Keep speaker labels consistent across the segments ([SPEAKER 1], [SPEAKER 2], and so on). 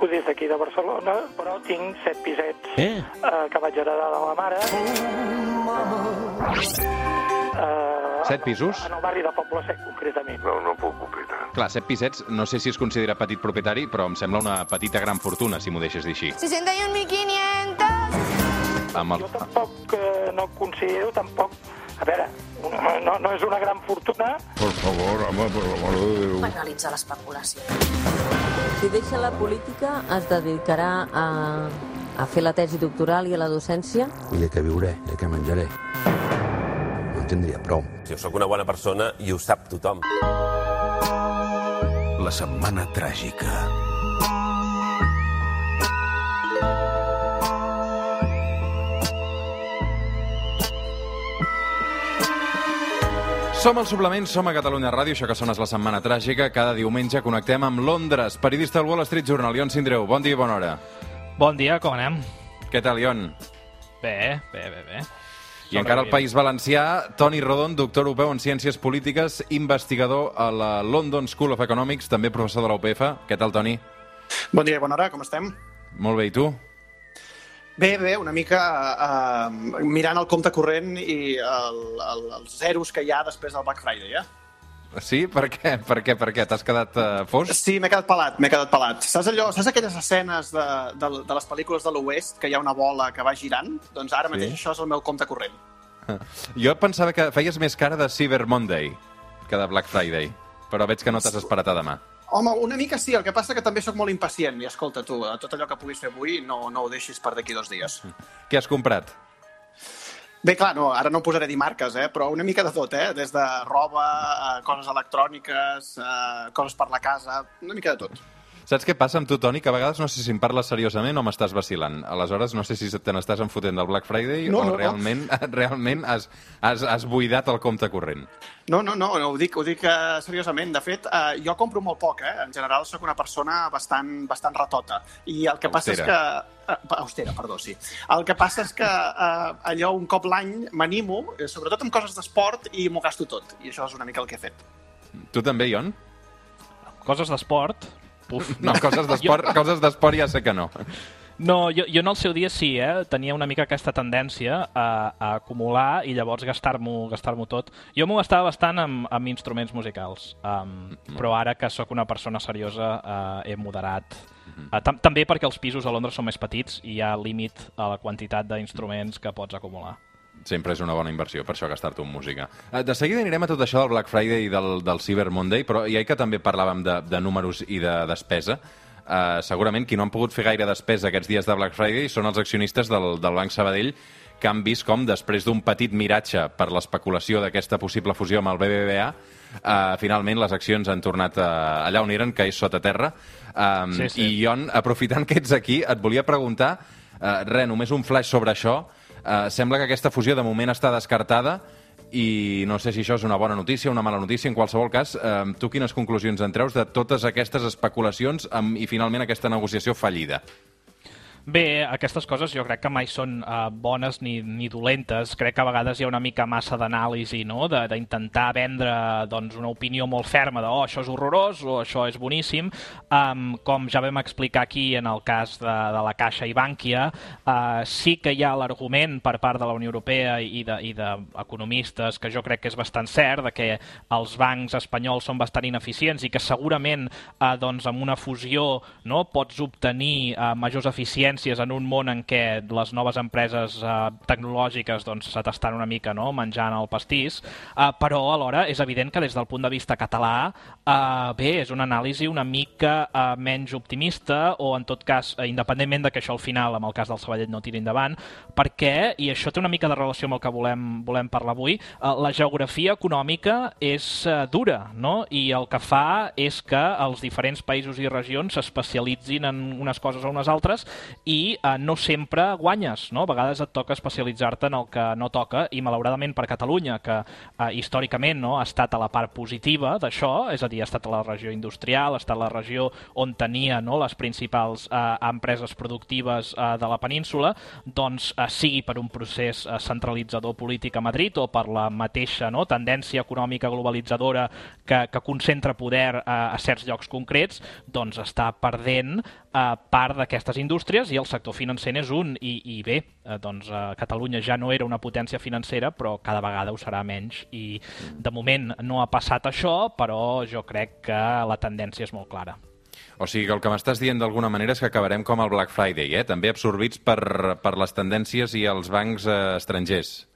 [SPEAKER 1] dedico des d'aquí de Barcelona, però tinc set pisets
[SPEAKER 2] Eh?
[SPEAKER 1] eh, que vaig heredar de la mare. Eh,
[SPEAKER 3] Set pisos?
[SPEAKER 1] En el barri de Poble Sec, concretament.
[SPEAKER 4] No, no puc opinar.
[SPEAKER 3] Clar, set pisets, no sé si es considera petit propietari, però em sembla una petita gran fortuna, si m'ho deixes dir així.
[SPEAKER 5] 61.500.
[SPEAKER 3] Amb el...
[SPEAKER 1] Jo tampoc eh, no considero tampoc... A veure, no, no és una gran fortuna,
[SPEAKER 4] Por favor, home, per l'amor de Déu.
[SPEAKER 5] Penalitza l'especulació.
[SPEAKER 6] Si deixa la política, es dedicarà a, a fer la tesi doctoral i a la docència?
[SPEAKER 7] I de què viuré, de què menjaré. No en tindria prou.
[SPEAKER 8] Jo sóc una bona persona i ho sap tothom.
[SPEAKER 9] La setmana tràgica.
[SPEAKER 3] Som al Suplement, som a Catalunya Ràdio, això que sona és la Setmana Tràgica. Cada diumenge connectem amb Londres. Periodista del Wall Street Journal, Ion Sindreu. Bon dia i bona hora.
[SPEAKER 10] Bon dia, com anem?
[SPEAKER 3] Què tal, Ion?
[SPEAKER 10] Bé, bé, bé, bé.
[SPEAKER 3] I encara al País Valencià, Toni Rodon, doctor europeu en Ciències Polítiques, investigador a la London School of Economics, també professor de la UPF. Què tal, Toni?
[SPEAKER 11] Bon dia i bona hora, com estem?
[SPEAKER 3] Molt bé, i tu?
[SPEAKER 11] Bé, bé, una mica uh, mirant el compte corrent i el, el, els zeros que hi ha després del Black Friday, eh?
[SPEAKER 3] Sí? Per què? Per què? Per què? T'has quedat uh, fos?
[SPEAKER 11] Sí, m'he quedat pelat, m'he quedat pelat. Saps allò, saps aquelles escenes de, de, de les pel·lícules de l'Oest que hi ha una bola que va girant? Doncs ara
[SPEAKER 3] Sí.
[SPEAKER 11] mateix això és el meu compte corrent.
[SPEAKER 3] Jo pensava que feies més cara de Cyber Monday que de Black Friday, però veig que no t'has esperat a demà.
[SPEAKER 11] Home, una mica sí, el que passa que també sóc molt impacient i escolta tu, eh, tot allò que puguis fer avui no, no ho deixis per d'aquí dos dies.
[SPEAKER 3] Què has comprat?
[SPEAKER 11] Bé, clar, no, ara no posaré dir marques, eh, però una mica de tot, eh? Des de roba, eh, coses electròniques, eh, coses per la casa, una mica de tot.
[SPEAKER 3] Saps què passa amb tu, Toni? Que a vegades no sé si em parles seriosament o m'estàs vacilant. Aleshores, no sé si te n'estàs enfotent del Black Friday
[SPEAKER 11] No,
[SPEAKER 3] o
[SPEAKER 11] no, no.
[SPEAKER 3] realment, realment has, has, has buidat el compte corrent.
[SPEAKER 11] No, no, no, no ho dic, ho dic uh, seriosament. De fet, uh, jo compro molt poc, eh? En general sóc una persona bastant, bastant ratota. I el que passa és que...
[SPEAKER 3] Austera.
[SPEAKER 11] Uh, austera, perdó, sí. El que passa és que uh, allò un cop l'any m'animo, eh, sobretot amb coses d'esport, i m'ho gasto tot. I això és una mica el que he fet.
[SPEAKER 3] Tu també, Ion?
[SPEAKER 10] Coses d'esport? Puf.
[SPEAKER 3] No, coses d'esport coses d'esport ja sé que no.
[SPEAKER 10] No, jo, jo en el seu dia sí, eh? Tenia una mica aquesta tendència a, a acumular i llavors gastar-m'ho gastar tot. Jo m'ho gastava bastant amb, amb instruments musicals, um, però ara que sóc una persona seriosa uh, he moderat. Uh, tam també perquè els pisos a Londres són més petits i hi ha límit a la quantitat d'instruments que pots acumular.
[SPEAKER 3] Sempre és una bona inversió, per això gastar-t'ho en música. Eh, De seguida anirem a tot això del Black Friday i del, del Cyber Monday, però ja que també parlàvem de, de números i de despesa, eh, segurament qui no han pogut fer gaire despesa aquests dies de Black Friday són els accionistes del, del Banc Sabadell que han vist com, després d'un petit miratge per l'especulació d'aquesta possible fusió amb el BBVA, eh, finalment les accions han tornat eh, allà on eren, que és sota terra. Um,
[SPEAKER 10] Sí, sí.
[SPEAKER 3] I Ion, aprofitant que ets aquí, et volia preguntar, eh, res, només un flash sobre això, eh, sembla que aquesta fusió de moment està descartada i no sé si això és una bona notícia o una mala notícia. En qualsevol cas, eh, tu quines conclusions en treus de totes aquestes especulacions amb, i finalment aquesta negociació fallida?
[SPEAKER 10] Bé, aquestes coses jo crec que mai són uh, bones ni, ni dolentes. Crec que a vegades hi ha una mica massa d'anàlisi, no?, De- d'intentar vendre doncs, una opinió molt ferma de oh, això és horrorós o això és boníssim. Um, com ja vam explicar aquí en el cas de, de la Caixa i Bànquia, uh, sí que hi ha l'argument per part de la Unió Europea i de- d'economistes de, que jo crec que és bastant cert, de que els bancs espanyols són bastant ineficients i que segurament eh, doncs, amb una fusió no, pots obtenir eh, majors eficiències en un món en què les noves empreses eh, tecnològiques doncs, se t'estan una mica no, menjant el pastís, eh, però alhora és evident que des del punt de vista català eh, bé, és una anàlisi una mica eh, menys optimista o en tot cas, eh, independentment de que això al final amb el cas del Sabadell no tiri endavant, perquè, i això té una mica de relació amb el que volem, volem parlar avui, eh, la geografia econòmica és eh, dura, no? I el que fa és que els diferents països i regions s'especialitzin en unes coses o unes altres i uh, no sempre guanyes, no? A vegades et toca especialitzar-te en el que no toca i malauradament per Catalunya, que uh, històricament no, ha estat a la part positiva d'això, és a dir, ha estat a la regió industrial, ha estat la regió on tenia no, les principals uh, empreses productives uh, de la península, doncs uh, sigui per un procés uh, centralitzador polític a Madrid o per la mateixa no, tendència econòmica globalitzadora que, que concentra poder uh, a certs llocs concrets, doncs està perdent eh, part d'aquestes indústries i el sector financer n'és un. I, i bé, eh, doncs eh, Catalunya ja no era una potència financera, però cada vegada ho serà menys. I de moment no ha passat això, però jo crec que la tendència és molt clara.
[SPEAKER 3] O sigui que el que m'estàs dient d'alguna manera és que acabarem com el Black Friday, eh? també absorbits per, per les tendències i els bancs eh, estrangers.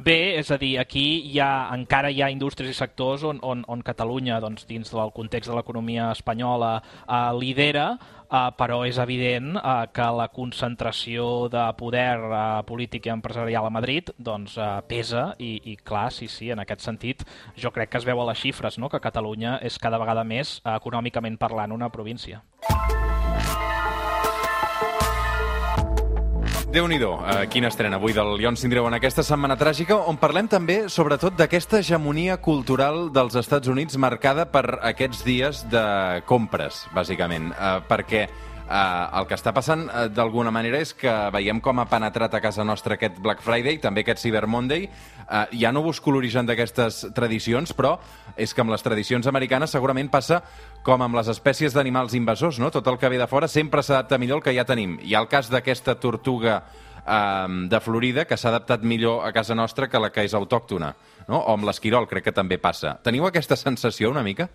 [SPEAKER 10] Bé, és a dir, aquí hi ha, encara hi ha indústries i sectors on, on, on Catalunya, doncs, dins del context de l'economia espanyola, eh, lidera, eh, però és evident eh, que la concentració de poder eh, polític i empresarial a Madrid doncs, eh, pesa i, i, clar, sí, sí, en aquest sentit, jo crec que es veu a les xifres, no?, que Catalunya és cada vegada més, eh, econòmicament parlant, una província.
[SPEAKER 3] Déu nhi uh, quina estrena avui del Lion Sindreu en aquesta setmana tràgica, on parlem també, sobretot, d'aquesta hegemonia cultural dels Estats Units marcada per aquests dies de compres, bàsicament. Uh, perquè Uh, el que està passant, uh, d'alguna manera, és que veiem com ha penetrat a casa nostra aquest Black Friday, també aquest Cyber Monday. Uh, ja no busco l'origen d'aquestes tradicions, però és que amb les tradicions americanes segurament passa com amb les espècies d'animals invasors, no? Tot el que ve de fora sempre s'adapta millor al que ja tenim. Hi ha el cas d'aquesta tortuga um, de Florida que s'ha adaptat millor a casa nostra que la que és autòctona, no? O amb l'esquirol, crec que també passa. Teniu aquesta sensació una mica?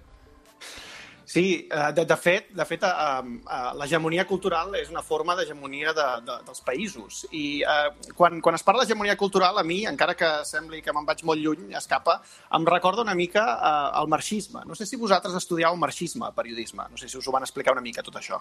[SPEAKER 11] Sí, eh, de, de fet, de fet uh, uh, l'hegemonia cultural és una forma d'hegemonia de, de, dels països. I uh, quan, quan es parla d'hegemonia cultural, a mi, encara que sembli que me'n vaig molt lluny, escapa, em recorda una mica el marxisme. No sé si vosaltres estudiau marxisme, periodisme. No sé si us ho van explicar una mica, tot això.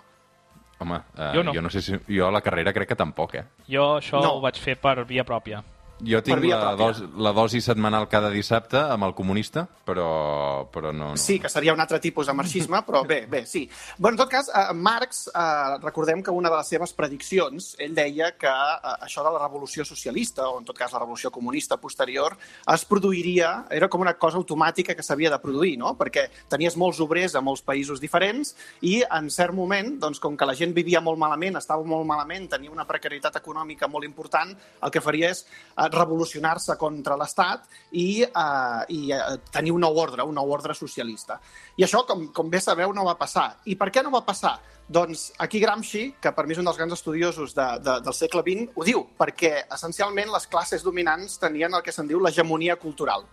[SPEAKER 3] Home, uh, jo, no. jo no sé si... Jo a la carrera crec que tampoc, eh?
[SPEAKER 10] Jo això no. ho vaig fer per via pròpia.
[SPEAKER 3] Jo tinc la, dos, la dosi setmanal cada dissabte amb el comunista, però, però no, no.
[SPEAKER 11] Sí, que seria un altre tipus de marxisme, però bé, bé, sí. Bé, en tot cas, eh, Marx, eh, recordem que una de les seves prediccions, ell deia que eh, això de la revolució socialista, o en tot cas la revolució comunista posterior, es produiria, era com una cosa automàtica que s'havia de produir, no? Perquè tenies molts obrers a molts països diferents i en cert moment, doncs, com que la gent vivia molt malament, estava molt malament, tenia una precarietat econòmica molt important, el que faria és eh, revolucionar-se contra l'Estat i, eh, i eh, tenir un nou ordre, un nou ordre socialista. I això, com, com bé sabeu, no va passar. I per què no va passar? Doncs aquí Gramsci, que per mi és un dels grans estudiosos de, de, del segle XX, ho diu, perquè essencialment les classes dominants tenien el que se'n diu l'hegemonia cultural.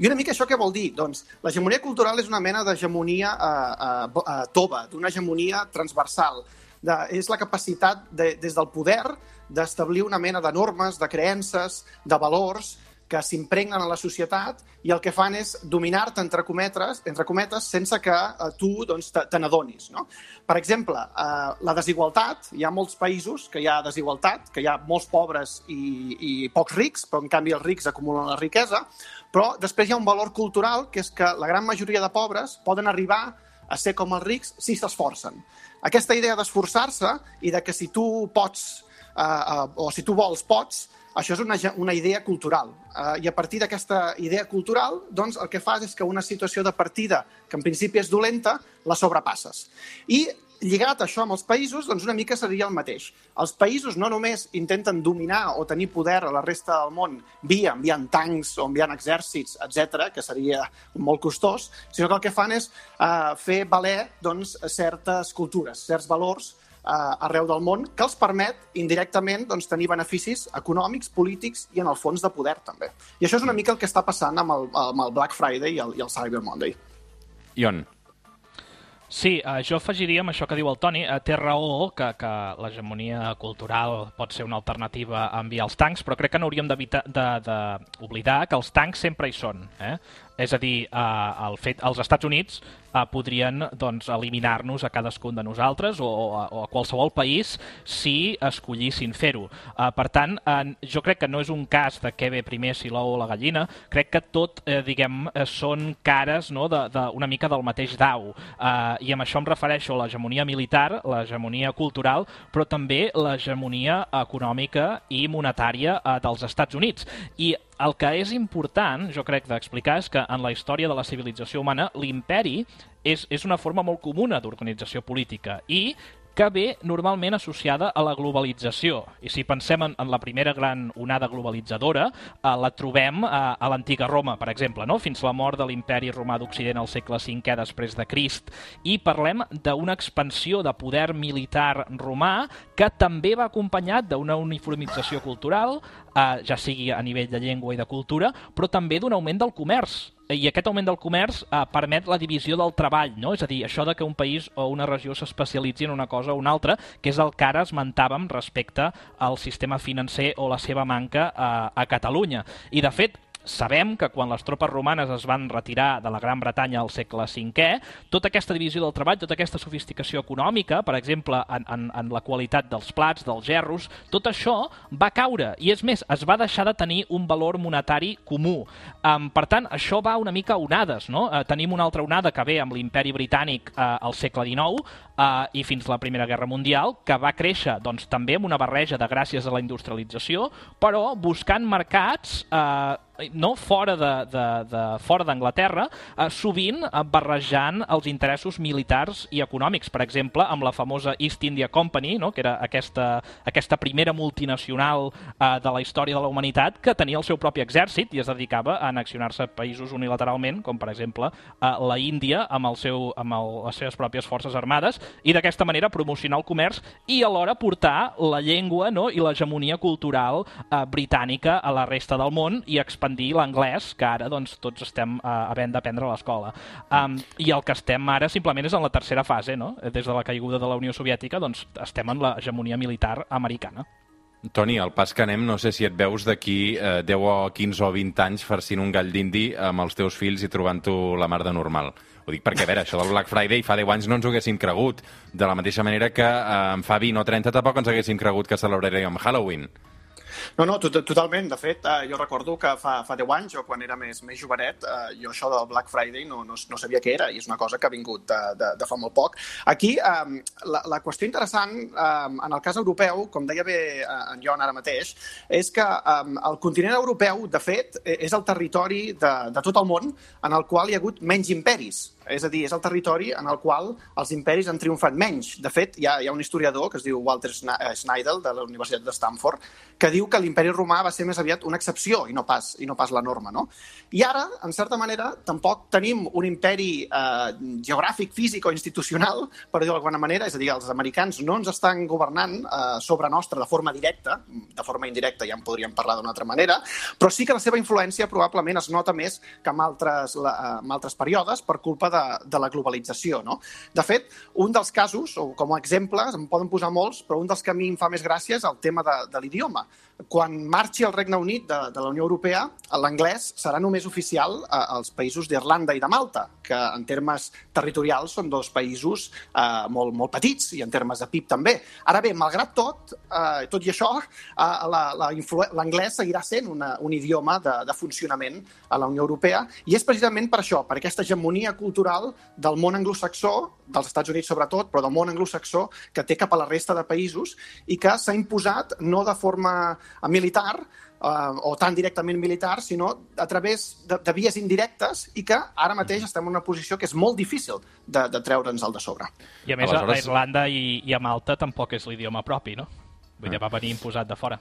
[SPEAKER 11] I una mica això què vol dir? Doncs l'hegemonia cultural és una mena d'hegemonia eh, eh, eh, tova, d'una hegemonia transversal. De, és la capacitat de, des del poder d'establir una mena de normes, de creences, de valors que s'impregnen a la societat i el que fan és dominar-te, entre, cometes, entre cometes, sense que eh, tu doncs, te n'adonis. No? Per exemple, eh, la desigualtat, hi ha molts països que hi ha desigualtat, que hi ha molts pobres i, i pocs rics, però en canvi els rics acumulen la riquesa, però després hi ha un valor cultural, que és que la gran majoria de pobres poden arribar a ser com els rics si s'esforcen. Aquesta idea d'esforçar-se i de que si tu pots eh, uh, o si tu vols, pots, això és una, una idea cultural. Uh, I a partir d'aquesta idea cultural, doncs, el que fas és que una situació de partida, que en principi és dolenta, la sobrepasses. I lligat això amb els països, doncs una mica seria el mateix. Els països no només intenten dominar o tenir poder a la resta del món via enviant tancs o enviant exèrcits, etc, que seria molt costós, sinó que el que fan és uh, fer valer doncs, certes cultures, certs valors eh, arreu del món que els permet indirectament doncs, tenir beneficis econòmics, polítics i en el fons de poder també. I això és una mica el que està passant amb el, amb el Black Friday i el, i el Cyber Monday.
[SPEAKER 3] Ion.
[SPEAKER 10] Sí, eh, jo afegiria amb això que diu el Toni, eh, té raó que, que l'hegemonia cultural pot ser una alternativa a enviar els tancs, però crec que no hauríem d'oblidar que els tancs sempre hi són. Eh? És a dir, eh, el fet, els Estats Units eh, podrien doncs, eliminar-nos a cadascun de nosaltres o, o, a, o a qualsevol país si escollissin fer-ho. Eh, per tant, eh, jo crec que no és un cas de què ve primer si l'ou o la gallina, crec que tot, eh, diguem, eh, són cares no, de, de, una mica del mateix dau. Eh, I amb això em refereixo a l'hegemonia militar, l'hegemonia cultural, però també l'hegemonia econòmica i monetària eh, dels Estats Units. I el que és important, jo crec, d'explicar és que en la història de la civilització humana l'imperi és, és una forma molt comuna d'organització política i que ve normalment associada a la globalització. I si pensem en, en la primera gran onada globalitzadora, eh, la trobem eh, a l'antiga Roma, per exemple, no? fins la mort de l'imperi romà d'Occident al segle V després de Crist. I parlem d'una expansió de poder militar romà que també va acompanyat d'una uniformització cultural, eh, ja sigui a nivell de llengua i de cultura, però també d'un augment del comerç i aquest augment del comerç eh, permet la divisió del treball, no? És a dir, això de que un país o una regió s'especialitzi en una cosa o una altra, que és el que ara esmentàvem respecte al sistema financer o la seva manca a, a Catalunya. I, de fet, Sabem que quan les tropes romanes es van retirar de la Gran Bretanya al segle V, tota aquesta divisió del treball, tota aquesta sofisticació econòmica, per exemple, en, en, en la qualitat dels plats, dels gerros, tot això va caure. I és més, es va deixar de tenir un valor monetari comú. Um, per tant, això va una mica a onades. No? Uh, tenim una altra onada que ve amb l'imperi britànic uh, al segle XIX uh, i fins la Primera Guerra Mundial, que va créixer doncs, també amb una barreja de gràcies a la industrialització, però buscant mercats uh, no fora de, de, de fora d'Anglaterra, eh, sovint eh, barrejant els interessos militars i econòmics. Per exemple, amb la famosa East India Company, no? que era aquesta, aquesta primera multinacional eh, de la història de la humanitat que tenia el seu propi exèrcit i es dedicava a anaccionar-se països unilateralment, com per exemple eh, la Índia amb, el seu, amb el, les seves pròpies forces armades, i d'aquesta manera promocionar el comerç i alhora portar la llengua no? i l'hegemonia cultural eh, britànica a la resta del món i expandir l'anglès, que ara doncs, tots estem uh, havent d'aprendre a l'escola. Um, I el que estem ara simplement és en la tercera fase, no? Des de la caiguda de la Unió Soviètica, doncs estem en l'hegemonia militar americana.
[SPEAKER 3] Toni, el pas que anem, no sé si et veus d'aquí eh, 10 o 15 o 20 anys farcint un gall d'indi amb els teus fills i trobant-ho la mar de normal. Ho dic perquè, a veure, això del Black Friday fa 10 anys no ens ho haguéssim cregut. De la mateixa manera que eh, fa 20 o 30 tampoc ens haguéssim cregut que celebraríem Halloween.
[SPEAKER 11] No, no, tot, totalment. De fet, eh, jo recordo que fa, fa 10 anys, o quan era més, més jovenet, eh, jo això del Black Friday no, no, no sabia què era, i és una cosa que ha vingut de, de, de fa molt poc. Aquí, eh, la, la qüestió interessant, eh, en el cas europeu, com deia bé eh, en Joan ara mateix, és que eh, el continent europeu, de fet, e, és el territori de, de tot el món en el qual hi ha hagut menys imperis. És a dir, és el territori en el qual els imperis han triomfat menys. De fet, hi ha, hi ha un historiador que es diu Walter Schneidel, de la Universitat de Stanford, que diu que l'imperi romà va ser més aviat una excepció i no pas, i no pas la norma. No? I ara, en certa manera, tampoc tenim un imperi eh, geogràfic, físic o institucional, per dir-ho d'alguna manera, és a dir, els americans no ens estan governant eh, sobre nostra de forma directa, de forma indirecta ja en podríem parlar d'una altra manera, però sí que la seva influència probablement es nota més que en altres, la, en altres períodes per culpa de, de la globalització. No? De fet, un dels casos, o com a exemples, en poden posar molts, però un dels que a mi em fa més gràcia és el tema de, de l'idioma. Quan marxi el Regne Unit de, de la Unió Europea, l'anglès serà només oficial als països d'Irlanda i de Malta, que en termes territorials són dos països eh, molt, molt petits i en termes de PIB també. Ara bé, malgrat tot, eh, tot i això, eh, l'anglès seguirà sent una, un idioma de, de funcionament a la Unió Europea i és precisament per això, per aquesta hegemonia cultural del món anglosaxó, dels Estats Units sobretot, però del món anglosaxó, que té cap a la resta de països i que s'ha imposat no de forma militar, eh, o tan directament militar, sinó a través de, de vies indirectes i que ara mateix estem en una posició que és molt difícil de, de treure'ns el de sobre.
[SPEAKER 10] I a més Aleshores... a Irlanda i, i a Malta tampoc és l'idioma propi, no? Vull dir, va venir imposat de fora.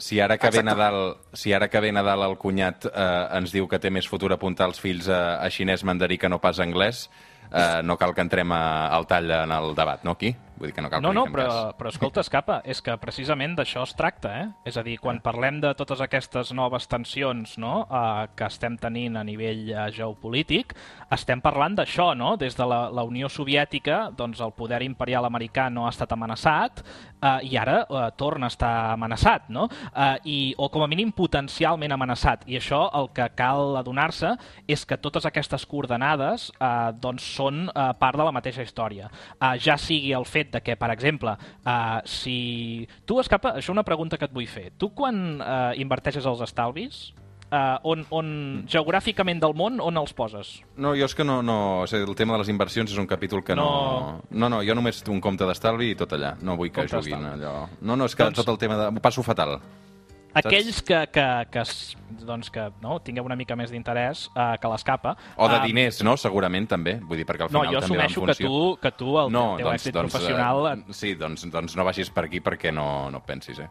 [SPEAKER 3] Si ara que ve Nadal, si ara que ve Nadal el cunyat eh, ens diu que té més futur apuntar els fills a, a xinès mandarí que no pas anglès, eh, no cal que entrem a, al tall en el debat, no, aquí? Vull dir que no cal
[SPEAKER 10] No,
[SPEAKER 3] que
[SPEAKER 10] no, però,
[SPEAKER 3] cas.
[SPEAKER 10] però escolta, escapa, és que precisament d'això es tracta, eh? És a dir, quan parlem de totes aquestes noves tensions no? eh, que estem tenint a nivell eh, geopolític, estem parlant d'això, no? Des de la, la Unió Soviètica, doncs el poder imperial americà no ha estat amenaçat eh, i ara eh, torna a estar amenaçat, no? Eh, i, o com a mínim potencialment amenaçat. I això el que cal adonar-se és que totes aquestes coordenades eh, doncs són eh, part de la mateixa història. Eh, ja sigui el fet de que, per exemple, uh, si... Tu, Escapa, això és una pregunta que et vull fer. Tu, quan uh, inverteixes els estalvis, uh, on, on geogràficament del món, on els poses?
[SPEAKER 3] No, jo és que no... no o sigui, el tema de les inversions és un capítol que no...
[SPEAKER 10] No.
[SPEAKER 3] No, no, jo només un compte d'estalvi i tot allà. No vull que
[SPEAKER 10] Compte
[SPEAKER 3] juguin allò... No, no, és que
[SPEAKER 10] Doncs-
[SPEAKER 3] tot el tema de... Ho passo fatal.
[SPEAKER 10] Aquells que, que, que, doncs que no, tingueu una mica més d'interès uh, que l'escapa...
[SPEAKER 3] O de
[SPEAKER 10] eh,
[SPEAKER 3] diners, no? Segurament, també. Vull dir, perquè al
[SPEAKER 10] No,
[SPEAKER 3] final
[SPEAKER 10] jo
[SPEAKER 3] també va en
[SPEAKER 10] assumeixo que
[SPEAKER 3] funció...
[SPEAKER 10] tu, que tu el
[SPEAKER 3] no,
[SPEAKER 10] teu
[SPEAKER 3] doncs,
[SPEAKER 10] èxit
[SPEAKER 3] doncs,
[SPEAKER 10] professional...
[SPEAKER 3] Eh, sí, doncs, doncs no vagis per aquí perquè no, no pensis, eh?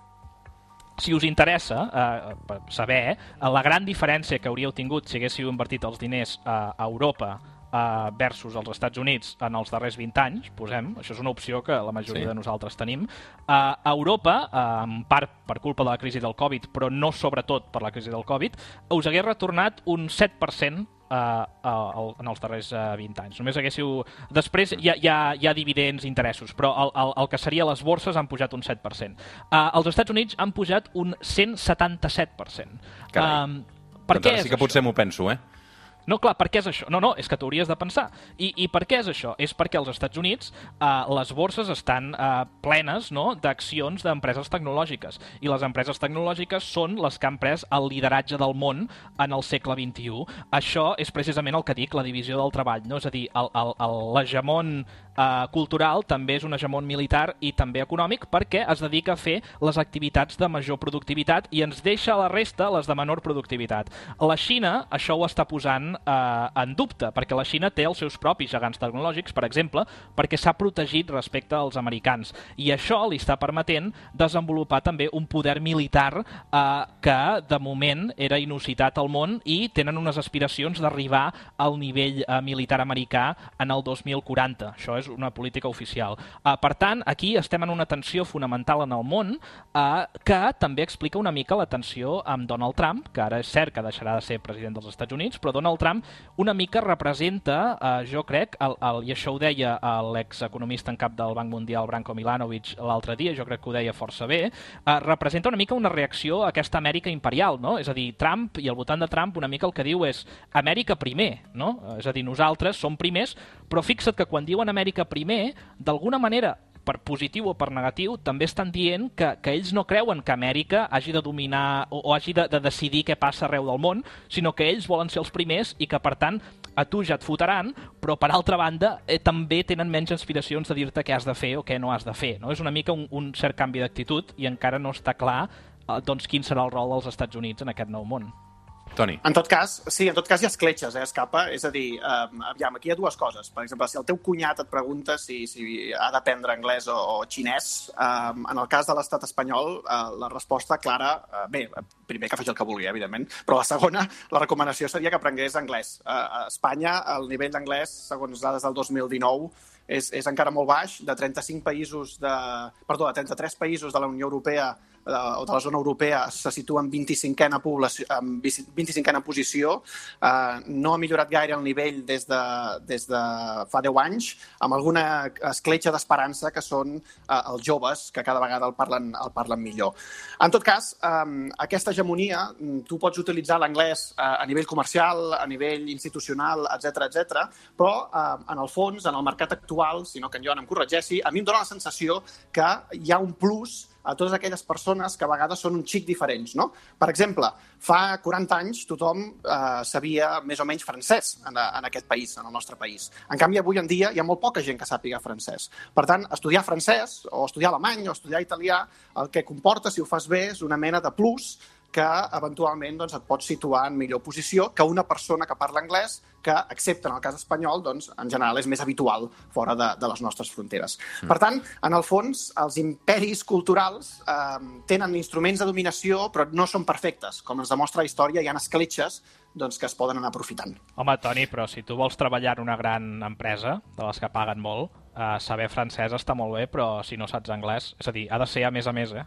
[SPEAKER 10] si us interessa eh, saber eh, la gran diferència que hauríeu tingut si haguéssiu invertit els diners eh, a Europa eh, versus als Estats Units en els darrers 20 anys, posem, això és una opció que la majoria
[SPEAKER 3] Sí.
[SPEAKER 10] de nosaltres tenim. Eh, a Europa, eh, en part per culpa de la crisi del Covid, però no sobretot per la crisi del Covid, us hagués retornat un 7% eh, uh, en els darrers uh, 20 anys. Només haguéssiu... Després hi ha, hi ha, hi ha dividends, interessos, però el, el, el que seria les borses han pujat un 7%. Uh, els Estats Units han pujat un 177%.
[SPEAKER 3] Carai.
[SPEAKER 10] Um, per
[SPEAKER 3] doncs
[SPEAKER 10] què
[SPEAKER 3] ara
[SPEAKER 10] és
[SPEAKER 3] sí que potser m'ho penso, eh?
[SPEAKER 10] No, clar, per què és això? No, no, és que t'hauries de pensar. I, I per què és això? És perquè als Estats Units eh, les borses estan eh, plenes no, d'accions d'empreses tecnològiques. I les empreses tecnològiques són les que han pres el lideratge del món en el segle XXI. Això és precisament el que dic, la divisió del treball. No? És a dir, l'hegemon eh, cultural també és un hegemon militar i també econòmic perquè es dedica a fer les activitats de major productivitat i ens deixa la resta les de menor productivitat. La Xina això ho està posant eh, en dubte, perquè la Xina té els seus propis gegants tecnològics, per exemple, perquè s'ha protegit respecte als americans. I això li està permetent desenvolupar també un poder militar eh, que, de moment, era inusitat al món i tenen unes aspiracions d'arribar al nivell eh, militar americà en el 2040. Això és una política oficial. Eh, per tant, aquí estem en una tensió fonamental en el món eh, que també explica una mica la tensió amb Donald Trump, que ara és cert que deixarà de ser president dels Estats Units, però Donald Trump una mica representa, eh, jo crec, el, el, i això ho deia l'execonomista en cap del Banc Mundial, Branko Milanovic, l'altre dia, jo crec que ho deia força bé, eh, representa una mica una reacció a aquesta Amèrica imperial, no? És a dir, Trump i al voltant de Trump una mica el que diu és Amèrica primer, no? És a dir, nosaltres som primers, però fixa't que quan diuen Amèrica primer, d'alguna manera per positiu o per negatiu, també estan dient que, que ells no creuen que Amèrica hagi de dominar o, o hagi de, de decidir què passa arreu del món, sinó que ells volen ser els primers i que, per tant, a tu ja et fotran, però, per altra banda, eh, també tenen menys aspiracions de dir-te què has de fer o què no has de fer. No? És una mica un, un cert canvi d'actitud i encara no està clar eh, doncs, quin serà el rol dels Estats Units en aquest nou món.
[SPEAKER 3] Toni.
[SPEAKER 11] En tot cas, sí, en tot cas hi ha escletxes, eh, escapa. És a dir, um, aviam, aquí hi ha dues coses. Per exemple, si el teu cunyat et pregunta si, si ha d'aprendre anglès o, o xinès, um, en el cas de l'estat espanyol, uh, la resposta clara, uh, bé, primer que faci el que vulgui, evidentment, però la segona, la recomanació seria que aprengués anglès. Uh, a Espanya, el nivell d'anglès, segons dades del 2019, és, és encara molt baix, de 35 països de... Perdó, de 33 països de la Unió Europea eh, o de la zona europea se situa en 25a, població, en 25a posició. Eh, no ha millorat gaire el nivell des de, des de fa 10 anys, amb alguna escletxa d'esperança que són eh, els joves, que cada vegada el parlen, el parlen millor. En tot cas, eh, aquesta hegemonia, mm, tu pots utilitzar l'anglès eh, a nivell comercial, a nivell institucional, etc etc. però eh, en el fons, en el mercat actual, si no que en Joan em corregeixi, a mi em dóna la sensació que hi ha un plus a totes aquelles persones que a vegades són un xic diferents, no? Per exemple, fa 40 anys tothom eh, sabia més o menys francès en, en aquest país, en el nostre país. En canvi, avui en dia hi ha molt poca gent que sàpiga francès. Per tant, estudiar francès o estudiar alemany o estudiar italià, el que comporta, si ho fas bé, és una mena de plus que eventualment doncs, et pot situar en millor posició que una persona que parla anglès que, excepte en el cas espanyol, doncs, en general és més habitual fora de, de les nostres fronteres. Mm. Per tant, en el fons, els imperis culturals eh, tenen instruments de dominació, però no són perfectes. Com ens demostra la història, hi ha escletxes doncs, que es poden anar aprofitant.
[SPEAKER 10] Home, Toni, però si tu vols treballar en una gran empresa, de les que paguen molt, uh, saber francès està molt bé, però si no saps anglès, és a dir, ha de ser a més a més, eh?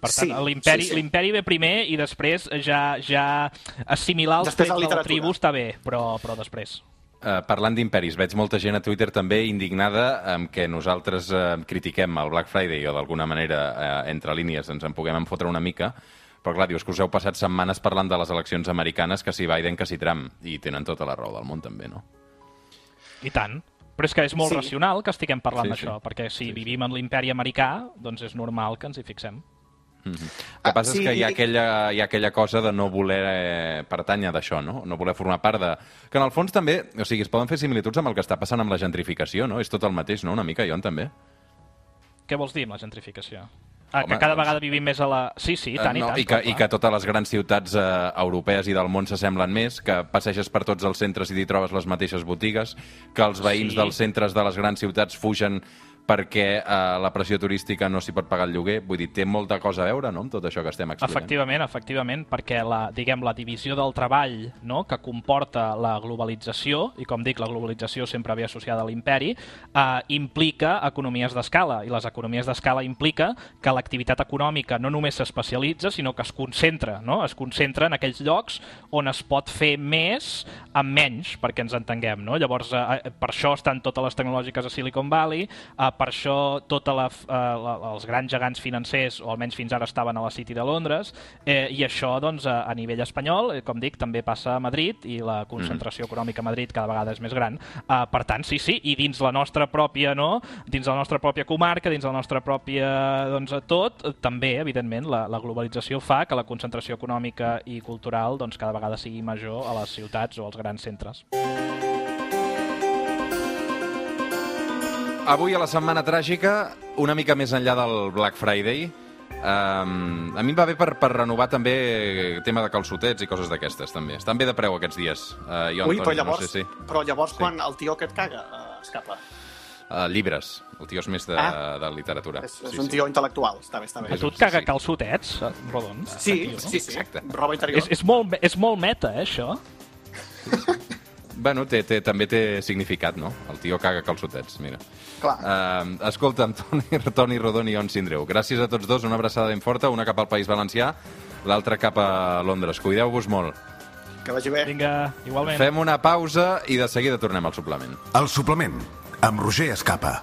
[SPEAKER 10] Per tant,
[SPEAKER 11] Sí,
[SPEAKER 10] l'imperi
[SPEAKER 11] sí, sí.
[SPEAKER 10] l'imperi ve primer i després ja, ja assimilar els
[SPEAKER 11] Després
[SPEAKER 10] trets de la tribu està bé, però, però després.
[SPEAKER 3] Uh, parlant d'imperis, veig molta gent a Twitter també indignada amb que nosaltres uh, critiquem el Black Friday o d'alguna manera, uh, entre línies, ens en puguem enfotre una mica, però clar, dius que us heu passat setmanes parlant de les eleccions americanes, que si Biden, que si Trump, i tenen tota la raó del món també, no?
[SPEAKER 10] I tant. Però és que és molt
[SPEAKER 11] Sí.
[SPEAKER 10] racional que estiguem parlant
[SPEAKER 3] Sí,
[SPEAKER 10] d'això,
[SPEAKER 3] sí.
[SPEAKER 10] perquè si vivim en l'imperi americà, doncs és normal que ens hi fixem.
[SPEAKER 3] El que passa
[SPEAKER 11] sí,
[SPEAKER 3] és que hi ha
[SPEAKER 11] i-
[SPEAKER 3] aquella, hi ha aquella cosa de no voler eh, pertànyer d'això, no? No voler formar part de... Que en el fons també, o sigui, es poden fer similituds amb el que està passant amb la gentrificació, no? És tot el mateix, no? Una mica, Ion, també?
[SPEAKER 10] Què vols dir amb la gentrificació? Ah,
[SPEAKER 3] Home,
[SPEAKER 10] que cada
[SPEAKER 3] doncs-
[SPEAKER 10] vegada vivim més a la... Sí, sí, i tant,
[SPEAKER 3] Eh,
[SPEAKER 10] i
[SPEAKER 3] no,
[SPEAKER 10] tant.
[SPEAKER 3] i, que,
[SPEAKER 10] clar,
[SPEAKER 3] I que totes les grans ciutats eh, europees i del món s'assemblen més, que passeges per tots els centres i t'hi trobes les mateixes botigues, que els veïns
[SPEAKER 10] Sí.
[SPEAKER 3] dels centres de les grans ciutats fugen perquè eh, la pressió turística no s'hi pot pagar el lloguer. Vull dir, té molta cosa a veure no, amb tot això que estem explicant.
[SPEAKER 10] Efectivament, efectivament, perquè la, diguem, la divisió del treball no, que comporta la globalització, i com dic, la globalització sempre ve associada a l'imperi, eh, implica economies d'escala, i les economies d'escala implica que l'activitat econòmica no només s'especialitza, sinó que es concentra, no? es concentra en aquells llocs on es pot fer més amb menys, perquè ens entenguem. No? Llavors, eh, per això estan totes les tecnològiques a Silicon Valley, eh, per això tota la, eh, la, els grans gegants financers, o almenys fins ara estaven a la City de Londres, eh, i això doncs, a, a nivell espanyol, eh, com dic, també passa a Madrid, i la concentració econòmica a Madrid cada vegada és més gran. Eh, per tant, sí, sí, i dins la nostra pròpia, no? dins la nostra pròpia comarca, dins la nostra pròpia doncs, tot, també, evidentment, la, la globalització fa que la concentració econòmica i cultural doncs, cada vegada sigui major a les ciutats o als grans centres.
[SPEAKER 3] Avui a la Setmana Tràgica, una mica més enllà del Black Friday, um, a mi em va bé per, per renovar també tema de calçotets i coses d'aquestes, també. Estan bé de preu aquests dies. Uh, jo,
[SPEAKER 11] Ui, però
[SPEAKER 3] Antoni,
[SPEAKER 11] llavors,
[SPEAKER 3] no sé si...
[SPEAKER 11] però llavors
[SPEAKER 3] Sí.
[SPEAKER 11] quan el tio que et caga uh, escapa.
[SPEAKER 3] Uh, llibres. El tio és més de,
[SPEAKER 11] Ah.
[SPEAKER 3] de literatura.
[SPEAKER 11] És, és un tio intel·lectual, està bé, està bé.
[SPEAKER 10] A tu et
[SPEAKER 3] sí,
[SPEAKER 10] caga
[SPEAKER 3] sí.
[SPEAKER 10] calçotets, rodons?
[SPEAKER 11] Sí,
[SPEAKER 10] Aquí, no?
[SPEAKER 11] sí, sí,
[SPEAKER 3] Exacte.
[SPEAKER 11] roba interior.
[SPEAKER 10] És, és, molt, és molt meta, eh, això?
[SPEAKER 3] Bueno, té, té, també té significat, no? El tio caga calçotets, mira.
[SPEAKER 11] Clar.
[SPEAKER 3] Uh, escolta'm, Toni, Toni Rodon i On Sindreu, gràcies a tots dos, una abraçada ben forta, una cap al País Valencià, l'altra cap a Londres. Cuideu-vos molt.
[SPEAKER 11] Que vagi bé.
[SPEAKER 10] Vinga, igualment.
[SPEAKER 3] Fem una pausa i de seguida tornem al suplement.
[SPEAKER 9] El suplement, amb Roger Escapa.